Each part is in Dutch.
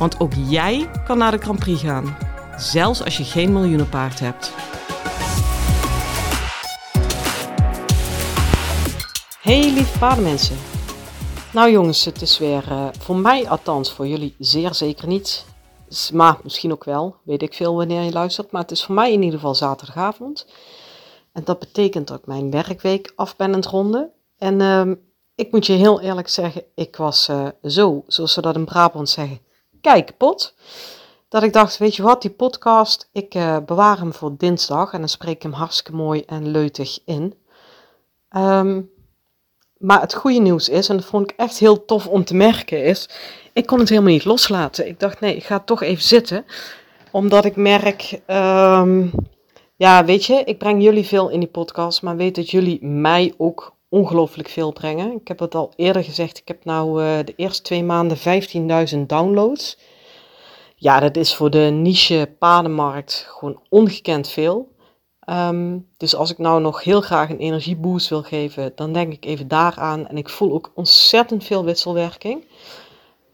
Want ook jij kan naar de Grand Prix gaan, zelfs als je geen miljoenenpaard hebt. Hey lieve paardenmensen. Nou jongens, het is weer uh, voor mij althans, voor jullie zeer zeker niet. Maar misschien ook wel, weet ik veel wanneer je luistert. Maar het is voor mij in ieder geval zaterdagavond. En dat betekent dat mijn werkweek af ben het ronden. En uh, ik moet je heel eerlijk zeggen, ik was uh, zo, zoals ze dat in Brabant zeggen, kijk pot. Dat ik dacht, weet je wat, die podcast, ik uh, bewaar hem voor dinsdag en dan spreek ik hem hartstikke mooi en leutig in. Um, maar het goede nieuws is, en dat vond ik echt heel tof om te merken, is, ik kon het helemaal niet loslaten. Ik dacht, nee, ik ga toch even zitten, omdat ik merk, um, ja, weet je, ik breng jullie veel in die podcast, maar weet dat jullie mij ook ongelooflijk veel brengen. Ik heb het al eerder gezegd, ik heb nou uh, de eerste twee maanden 15.000 downloads. Ja, dat is voor de niche padenmarkt gewoon ongekend veel. Um, dus als ik nou nog heel graag een energieboost wil geven, dan denk ik even daaraan. En ik voel ook ontzettend veel wisselwerking.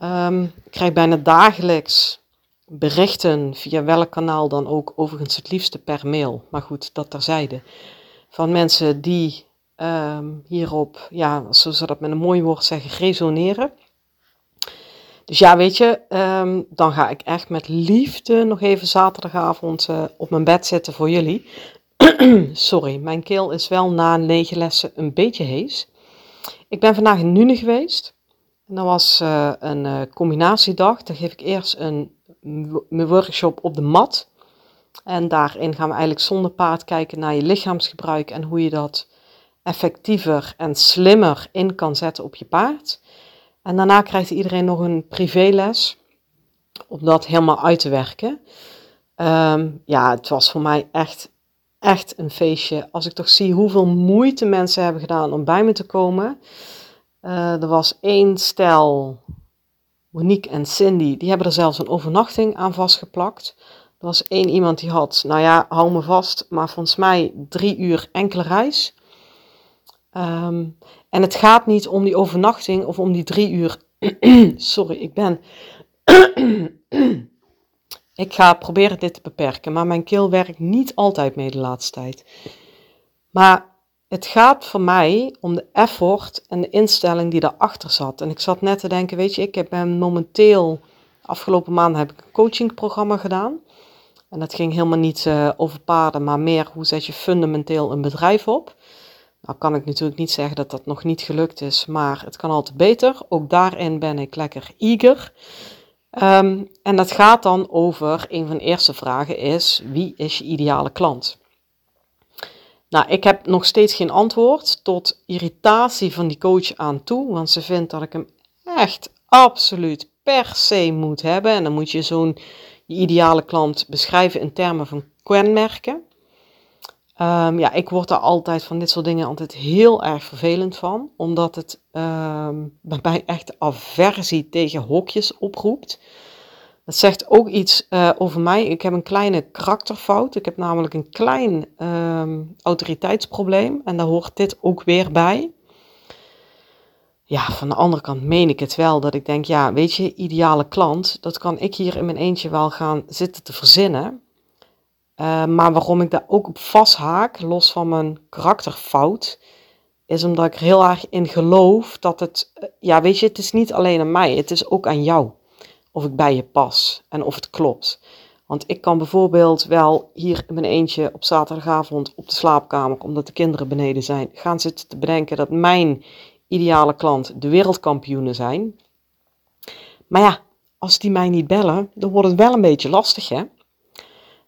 Um, ik krijg bijna dagelijks berichten via welk kanaal dan ook, overigens het liefste per mail. Maar goed, dat terzijde. Van mensen die um, hierop, ja, zoals ze dat met een mooi woord zeggen, resoneren. Dus ja, weet je, um, dan ga ik echt met liefde nog even zaterdagavond uh, op mijn bed zitten voor jullie. Sorry, mijn keel is wel na negen lessen een beetje hees. Ik ben vandaag in Nune geweest. En dat was uh, een uh, combinatiedag. Dan geef ik eerst een, workshop op de mat. En daarin gaan we eigenlijk zonder paard kijken naar je lichaamsgebruik en hoe je dat effectiever en slimmer in kan zetten op je paard. En daarna krijgt iedereen nog een privéles om dat helemaal uit te werken. Um, ja, het was voor mij echt, echt een feestje. Als ik toch zie hoeveel moeite mensen hebben gedaan om bij me te komen. Uh, er was één stel, Monique en Cindy, die hebben er zelfs een overnachting aan vastgeplakt. Er was één iemand die had, nou ja, hou me vast, maar volgens mij drie uur enkele reis. Um, en het gaat niet om die overnachting of om die drie uur. Sorry, ik ben. ik ga proberen dit te beperken, maar mijn keel werkt niet altijd mee de laatste tijd. Maar het gaat voor mij om de effort en de instelling die daarachter zat. En ik zat net te denken, weet je, ik heb momenteel, afgelopen maanden heb ik een coachingprogramma gedaan. En dat ging helemaal niet uh, over paarden, maar meer hoe zet je fundamenteel een bedrijf op. Nou kan ik natuurlijk niet zeggen dat dat nog niet gelukt is, maar het kan altijd beter. Ook daarin ben ik lekker eager. Um, en dat gaat dan over, een van de eerste vragen is, wie is je ideale klant? Nou, ik heb nog steeds geen antwoord tot irritatie van die coach aan toe, want ze vindt dat ik hem echt absoluut per se moet hebben. En dan moet je zo'n ideale klant beschrijven in termen van kenmerken. Um, ja, ik word daar altijd van dit soort dingen altijd heel erg vervelend van, omdat het um, bij mij echt aversie tegen hokjes oproept. Dat zegt ook iets uh, over mij. Ik heb een kleine karakterfout. Ik heb namelijk een klein um, autoriteitsprobleem en daar hoort dit ook weer bij. Ja, van de andere kant meen ik het wel dat ik denk, ja, weet je, ideale klant, dat kan ik hier in mijn eentje wel gaan zitten te verzinnen. Uh, maar waarom ik daar ook op vasthaak, los van mijn karakterfout, is omdat ik er heel erg in geloof dat het, uh, ja weet je, het is niet alleen aan mij, het is ook aan jou. Of ik bij je pas en of het klopt. Want ik kan bijvoorbeeld wel hier in mijn eentje op zaterdagavond op de slaapkamer, omdat de kinderen beneden zijn, gaan zitten te bedenken dat mijn ideale klant de wereldkampioenen zijn. Maar ja, als die mij niet bellen, dan wordt het wel een beetje lastig, hè?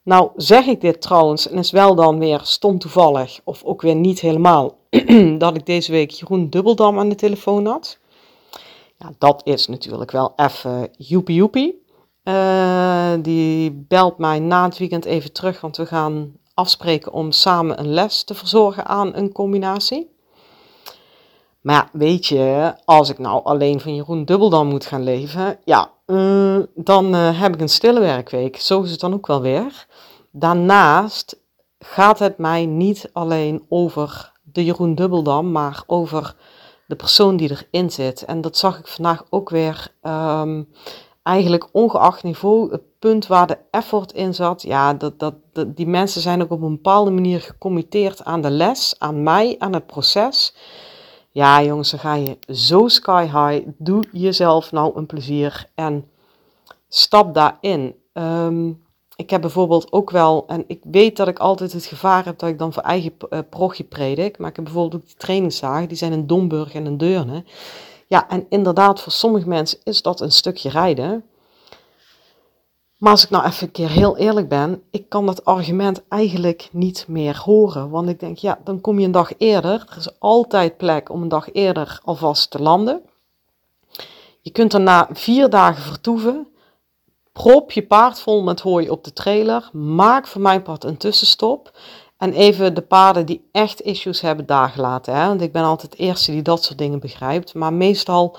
Nou zeg ik dit trouwens, en is wel dan weer stom toevallig, of ook weer niet helemaal, dat ik deze week Jeroen Dubbeldam aan de telefoon had. Ja, dat is natuurlijk wel even joepie joepie. Eh, die belt mij na het weekend even terug, want we gaan afspreken om samen een les te verzorgen aan een combinatie. Maar weet je, als ik nou alleen van Jeroen Dubbeldam moet gaan leven, ja, uh, dan uh, heb ik een stille werkweek. Zo is het dan ook wel weer. Daarnaast gaat het mij niet alleen over de Jeroen Dubbeldam, maar over de persoon die erin zit. En dat zag ik vandaag ook weer. Um, eigenlijk ongeacht niveau, het punt waar de effort in zat, ja, dat, dat, dat, die mensen zijn ook op een bepaalde manier gecommitteerd aan de les, aan mij, aan het proces. Ja, jongens, dan ga je zo sky high. Doe jezelf nou een plezier en stap daarin. Um, ik heb bijvoorbeeld ook wel, en ik weet dat ik altijd het gevaar heb dat ik dan voor eigen uh, predik, maar ik heb bijvoorbeeld ook die trainingsdagen, die zijn in Domburg en in Deurne. Ja, en inderdaad, voor sommige mensen is dat een stukje rijden. Maar als ik nou even een keer heel eerlijk ben, ik kan dat argument eigenlijk niet meer horen. Want ik denk, ja, dan kom je een dag eerder. Er is altijd plek om een dag eerder alvast te landen. Je kunt daarna vier dagen vertoeven. Prop je paard vol met hooi op de trailer. Maak voor mijn part een tussenstop. En even de paarden die echt issues hebben daar gelaten. Hè? Want ik ben altijd de eerste die dat soort dingen begrijpt. Maar meestal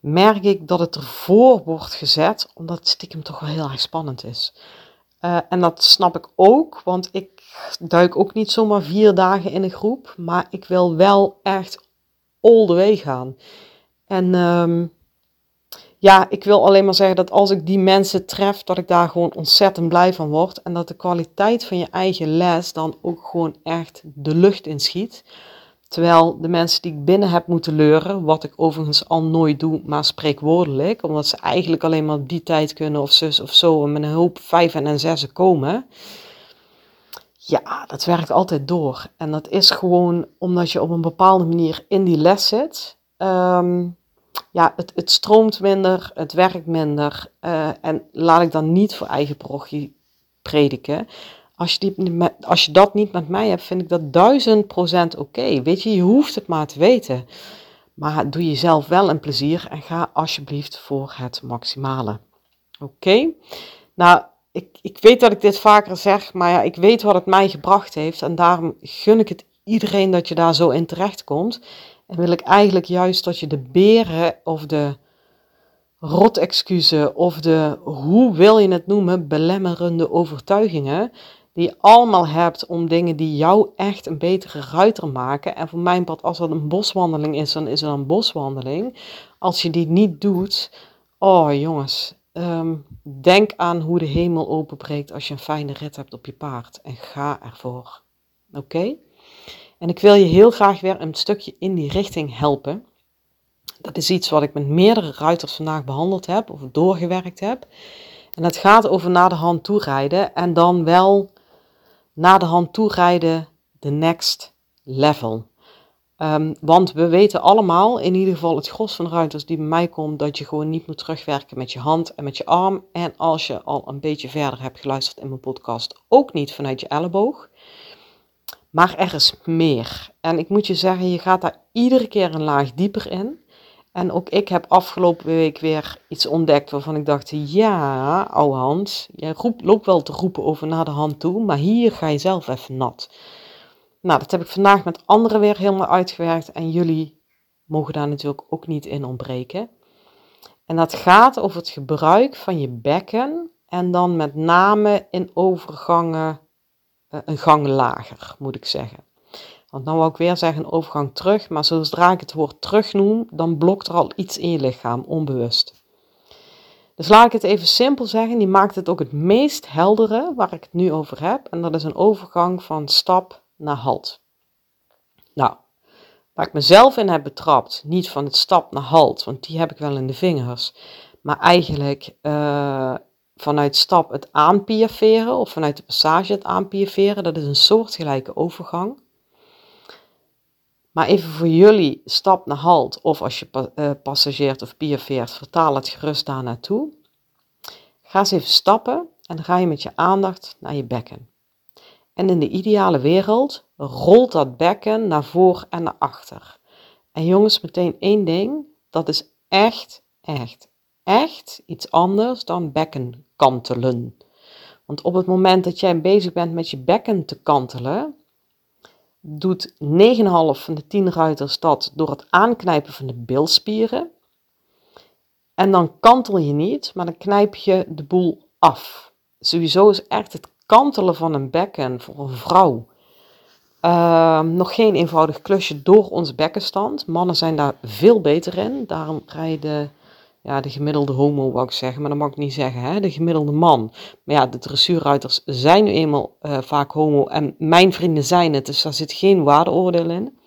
merk ik dat het ervoor wordt gezet, omdat het stiekem toch wel heel erg spannend is. Uh, en dat snap ik ook, want ik duik ook niet zomaar vier dagen in een groep. Maar ik wil wel echt all the way gaan. En um, ja, ik wil alleen maar zeggen dat als ik die mensen tref, dat ik daar gewoon ontzettend blij van word. En dat de kwaliteit van je eigen les dan ook gewoon echt de lucht inschiet. Terwijl de mensen die ik binnen heb moeten leuren, wat ik overigens al nooit doe, maar spreekwoordelijk, omdat ze eigenlijk alleen maar die tijd kunnen of zus of zo en met een hoop vijf en zes komen. Ja, dat werkt altijd door. En dat is gewoon omdat je op een bepaalde manier in die les zit. Um, ja, het, het stroomt minder, het werkt minder. Uh, en laat ik dan niet voor eigen parochie prediken. Als je, als je dat niet met mij hebt, vind ik dat duizend procent oké. Weet je, je hoeft het maar te weten. Maar doe jezelf wel een plezier en ga alsjeblieft voor het maximale. Oké? Nou, ik, ik weet dat ik dit vaker zeg, maar ja, ik weet wat het mij gebracht heeft. En daarom gun ik het iedereen dat je daar zo in terecht komt. En wil ik eigenlijk juist dat je de beren of de rotexcuses of de, hoe wil je het noemen, belemmerende overtuigingen, die je allemaal hebt om dingen die jou echt een betere ruiter maken. En voor mijn part, als dat een boswandeling is, dan is het een boswandeling. Als je die niet doet, oh jongens, ehm, denk aan hoe de hemel openbreekt als je een fijne rit hebt op je paard. En ga ervoor. Oké? En ik wil je heel graag weer een stukje in die richting helpen. Dat is iets wat ik met meerdere ruiters vandaag behandeld heb of doorgewerkt heb. En dat gaat over naar de hand toerijden en dan wel naar de hand toerijden de next level. Um, want we weten allemaal, in ieder geval het gros van de ruiters die bij mij komt, dat je gewoon niet moet terugwerken met je hand en met je arm. En als je al een beetje verder hebt geluisterd in mijn podcast, ook niet vanuit je elleboog. Maar er is meer. En ik moet je zeggen, je gaat daar iedere keer een laag dieper in. En ook ik heb afgelopen week weer iets ontdekt waarvan ik dacht, ja, ouwe Hans, roep, loopt wel te roepen over naar de hand toe, maar hier ga je zelf even nat. Nou, dat heb ik vandaag met anderen weer helemaal uitgewerkt en jullie mogen daar natuurlijk ook niet in ontbreken. En dat gaat over het gebruik van je bekken en dan met name in overgangen eh, een gang lager, moet ik zeggen. Want nou wil ik weer zeggen overgang terug, maar zodra ik het woord terug noem, dan blokt er al iets in je lichaam, onbewust. Dus laat ik het even simpel zeggen, die maakt het ook het meest heldere waar ik het nu over heb. En dat is een overgang van stap naar halt. Nou, waar ik mezelf in heb betrapt, niet van het stap naar halt, want die heb ik wel in de vingers. Maar eigenlijk uh, vanuit stap het aanpiaferen of vanuit de passage het aanpiaferen. Dat is een soortgelijke overgang. Maar even voor jullie, stap naar halt of als je uh, passageert of piafeert, vertaal het gerust daar naartoe. Ga eens even stappen en ga je met je aandacht naar je bekken. En in de ideale wereld rolt dat bekken naar voor en naar achter. En jongens, meteen één ding, dat is echt, echt, echt iets anders dan bekken kantelen. Want op het moment dat jij bezig bent met je bekken te kantelen, doet 9,5 van de 10 ruiters dat door het aanknijpen van de bilspieren. En dan kantel je niet, maar dan knijp je de boel af. Sowieso is echt het kantelen van een bekken voor een vrouw uh, nog geen eenvoudig klusje door onze bekkenstand. Mannen zijn daar veel beter in. Daarom rijden ja, de gemiddelde homo, wou ik zeggen, maar dat mag ik niet zeggen, hè? de gemiddelde man. Maar ja, de dressuurruiters zijn nu eenmaal uh, vaak homo en mijn vrienden zijn het, dus daar zit geen waardeoordeel in.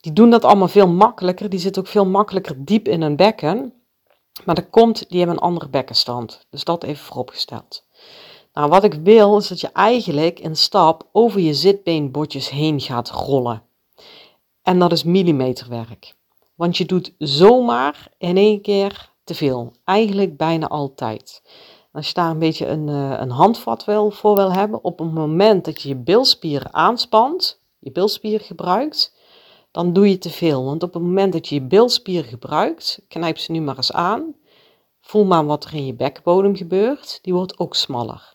Die doen dat allemaal veel makkelijker, die zitten ook veel makkelijker diep in hun bekken. Maar dat komt, die hebben een andere bekkenstand. Dus dat even vooropgesteld. Nou, wat ik wil is dat je eigenlijk een stap over je zitbeenbotjes heen gaat rollen. En dat is millimeterwerk. Want je doet zomaar in één keer te veel. Eigenlijk bijna altijd. Als je daar een beetje een, eh, een handvat wil, voor wil hebben, op het moment dat je je bilspieren aanspant, je bilspieren gebruikt, dan doe je te veel. Want op het moment dat je je bilspieren gebruikt, knijp ze nu maar eens aan. Voel maar wat er in je bekbodem gebeurt. Die wordt ook smaller.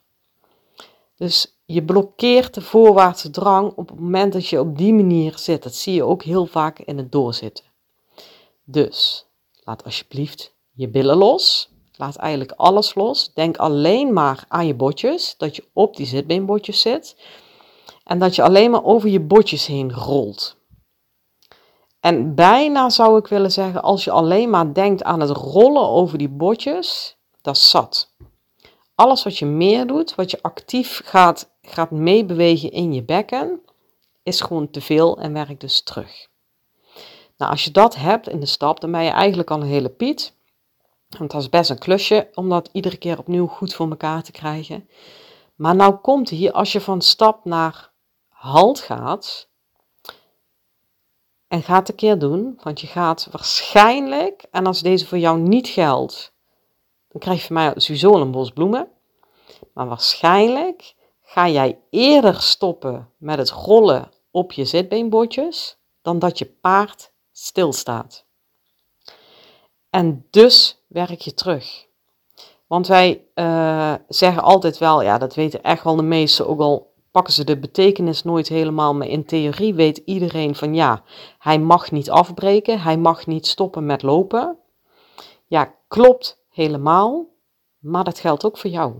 Dus je blokkeert de voorwaartse drang op het moment dat je op die manier zit. Dat zie je ook heel vaak in het doorzitten. Dus laat alsjeblieft je billen los. Laat eigenlijk alles los. Denk alleen maar aan je botjes, dat je op die zitbeenbotjes zit. En dat je alleen maar over je botjes heen rolt. En bijna zou ik willen zeggen, als je alleen maar denkt aan het rollen over die botjes, dat zat alles wat je meer doet, wat je actief gaat, gaat meebewegen in je bekken, is gewoon te veel en werkt dus terug. Nou, als je dat hebt in de stap, dan ben je eigenlijk al een hele piet. Want dat is best een klusje om dat iedere keer opnieuw goed voor elkaar te krijgen. Maar nou komt hier, als je van stap naar halt gaat, en gaat een keer doen, want je gaat waarschijnlijk, en als deze voor jou niet geldt, dan krijg je mij sowieso een bos bloemen. Maar waarschijnlijk ga jij eerder stoppen met het rollen op je zitbeenbotjes dan dat je paard stilstaat. En dus werk je terug. Want wij uh, zeggen altijd wel, ja, dat weten echt wel de meesten, ook al pakken ze de betekenis nooit helemaal, maar in theorie weet iedereen van ja, hij mag niet afbreken, hij mag niet stoppen met lopen. Ja, klopt helemaal, maar dat geldt ook voor jou.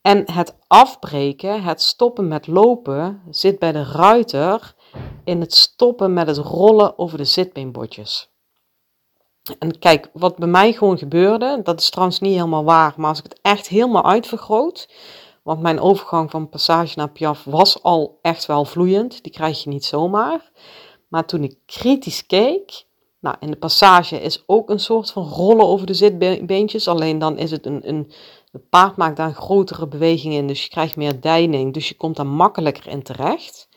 En het afbreken, het stoppen met lopen, zit bij de ruiter in het stoppen met het rollen over de zitbeenbotjes. En kijk, wat bij mij gewoon gebeurde, dat is trouwens niet helemaal waar, maar als ik het echt helemaal uitvergroot, want mijn overgang van passage naar piaf was al echt wel vloeiend, die krijg je niet zomaar. Maar toen ik kritisch keek, nou, in de passage is ook een soort van rollen over de zitbeentjes, alleen dan is het een, een paard maakt daar grotere bewegingen in, dus je krijgt meer deining, dus je komt daar makkelijker in terecht.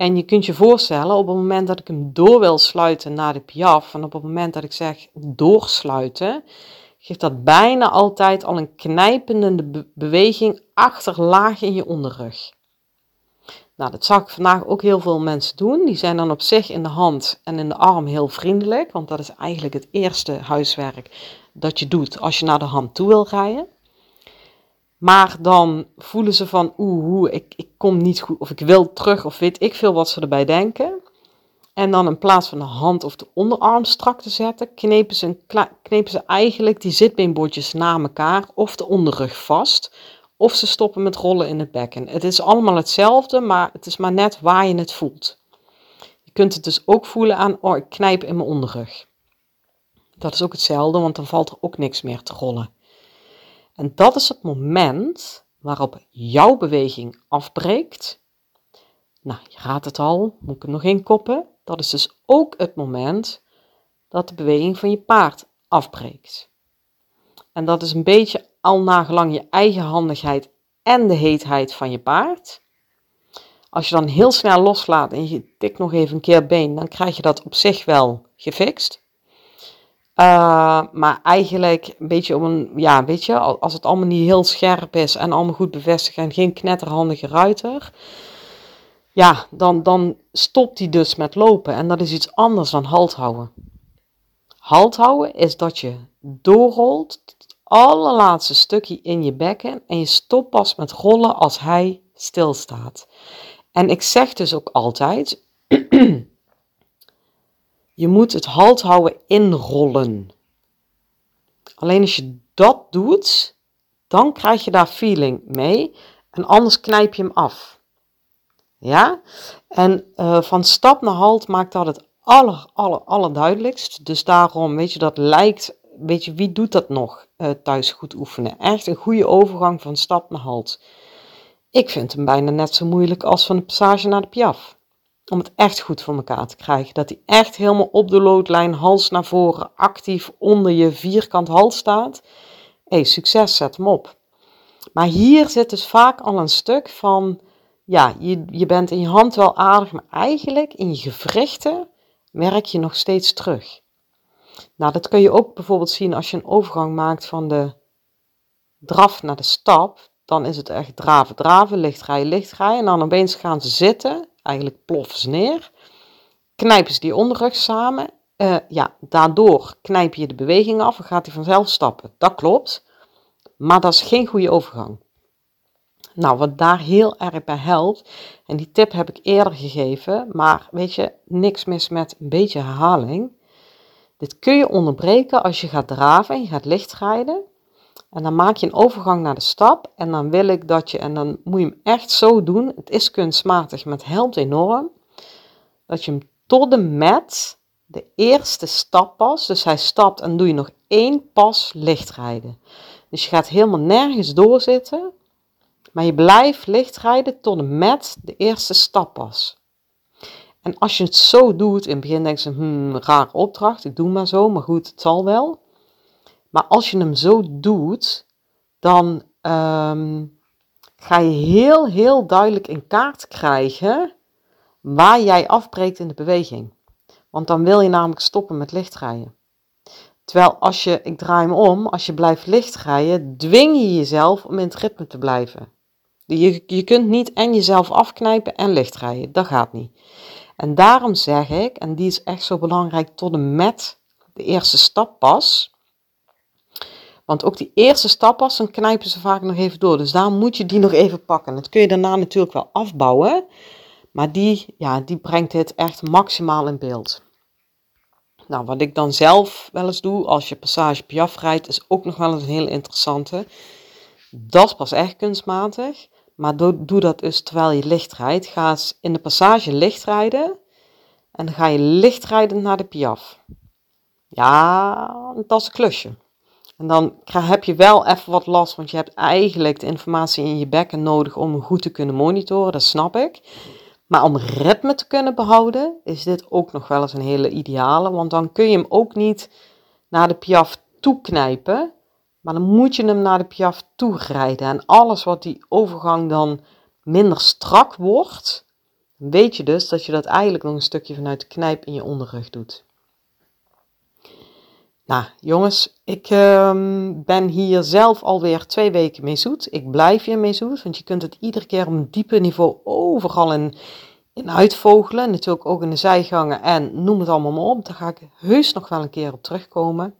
En je kunt je voorstellen, op het moment dat ik hem door wil sluiten naar de piaf, en op het moment dat ik zeg doorsluiten, geeft dat bijna altijd al een knijpende beweging achterlaag in je onderrug. Nou, dat zag ik vandaag ook heel veel mensen doen. Die zijn dan op zich in de hand en in de arm heel vriendelijk, want dat is eigenlijk het eerste huiswerk dat je doet als je naar de hand toe wil rijden. Maar dan voelen ze van, oeh, ik, ik kom niet goed, of ik wil terug, of weet ik veel wat ze erbij denken. En dan in plaats van de hand of de onderarm strak te zetten, knepen ze, knepen ze eigenlijk die zitbeenbordjes na elkaar of de onderrug vast. Of ze stoppen met rollen in het bekken. Het is allemaal hetzelfde, maar het is maar net waar je het voelt. Je kunt het dus ook voelen aan, oh, ik knijp in mijn onderrug. Dat is ook hetzelfde, want dan valt er ook niks meer te rollen. En dat is het moment waarop jouw beweging afbreekt. Nou, je raadt het al, moet ik er nog in koppen. Dat is dus ook het moment dat de beweging van je paard afbreekt. En dat is een beetje al nagelang je eigen handigheid en de heetheid van je paard. Als je dan heel snel loslaat en je tikt nog even een keer been, dan krijg je dat op zich wel gefixt. Uh, maar eigenlijk een beetje om een, ja, weet je, als het allemaal niet heel scherp is en allemaal goed bevestigd en geen knetterhandige ruiter, ja, dan, dan stopt hij dus met lopen en dat is iets anders dan halt houden. Halt houden is dat je doorrolt het allerlaatste stukje in je bekken en je stopt pas met rollen als hij stilstaat. En ik zeg dus ook altijd, je moet het halt houden inrollen. Alleen als je dat doet, dan krijg je daar feeling mee en anders knijp je hem af. Ja? En uh, van stap naar halt maakt dat het aller, aller, allerduidelijkst. Dus daarom, weet je, dat lijkt, weet je, wie doet dat nog uh, thuis goed oefenen? Echt een goede overgang van stap naar halt. Ik vind hem bijna net zo moeilijk als van de passage naar de piaf. Om het echt goed voor elkaar te krijgen. Dat hij echt helemaal op de loodlijn, hals naar voren, actief onder je vierkant hals staat. Hey, succes, zet hem op. Maar hier zit dus vaak al een stuk van, ja, je, je bent in je hand wel aardig, maar eigenlijk in je gewrichten merk je nog steeds terug. Nou, dat kun je ook bijvoorbeeld zien als je een overgang maakt van de draf naar de stap. Dan is het echt draven, draven, licht rijden, licht rijden. En dan opeens gaan ze zitten, eigenlijk ploffen ze neer. Knijpen ze die onderrug samen. Uh, ja, daardoor knijp je de beweging af en gaat hij vanzelf stappen. Dat klopt. Maar dat is geen goede overgang. Nou, wat daar heel erg bij helpt, en die tip heb ik eerder gegeven, maar weet je, niks mis met een beetje herhaling. Dit kun je onderbreken als je gaat draven en je gaat lichtrijden. En dan maak je een overgang naar de stap. En dan wil ik dat je, en dan moet je hem echt zo doen. Het is kunstmatig, maar het helpt enorm. Dat je hem tot de met de eerste stap pas. Dus hij stapt en doe je nog één pas lichtrijden. Dus je gaat helemaal nergens doorzitten. Maar je blijft licht rijden tot en met de eerste stap pas. En als je het zo doet, in het begin denk je, hmm, raar opdracht, ik doe maar zo, maar goed, het zal wel. Maar als je hem zo doet, dan ehm, ga je heel, heel duidelijk in kaart krijgen waar jij afbreekt in de beweging. Want dan wil je namelijk stoppen met lichtrijden. Terwijl als je, ik draai hem om, als je blijft lichtrijden, dwing je jezelf om in het ritme te blijven. Je, je kunt niet en jezelf afknijpen en lichtrijden. Dat gaat niet. En daarom zeg ik, en die is echt zo belangrijk tot en met de eerste stap pas. Want ook die eerste stap pas, dan knijpen ze vaak nog even door. Dus daar moet je die nog even pakken. Dat kun je daarna natuurlijk wel afbouwen. Maar die, ja, die brengt dit echt maximaal in beeld. Nou, wat ik dan zelf wel eens doe als je passage Piaf rijdt, is ook nog wel een heel interessante. Dat is pas echt kunstmatig. Maar doe, doe dat dus terwijl je licht rijdt. Ga eens in de passage licht rijden. En dan ga je licht rijden naar de Piaf. Ja, dat is een klusje. En dan heb je wel even wat last, want je hebt eigenlijk de informatie in je bekken nodig om goed te kunnen monitoren, dat snap ik. Maar om ritme te kunnen behouden, is dit ook nog wel eens een hele ideale, want dan kun je hem ook niet naar de piaf toeknijpen, maar dan moet je hem naar de piaf toe rijden. En alles wat die overgang dan minder strak wordt, weet je dus dat je dat eigenlijk nog een stukje vanuit de knijp in je onderrug doet. Nou, jongens, ik ehm, ben hier zelf alweer twee weken mee zoet. Ik blijf hier mee zoet, want je kunt het iedere keer op een diepe niveau overal in, in uitvogelen. Natuurlijk ook in de zijgangen en noem het allemaal maar op. Daar ga ik heus nog wel een keer op terugkomen.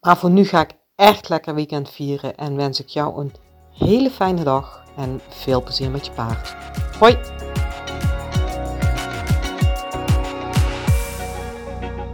Maar voor nu ga ik echt lekker weekend vieren en wens ik jou een hele fijne dag en veel plezier met je paard. Hoi!